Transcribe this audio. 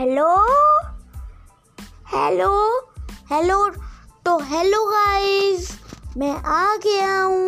hello hello hello तो hello guys मैं आ गया हूँ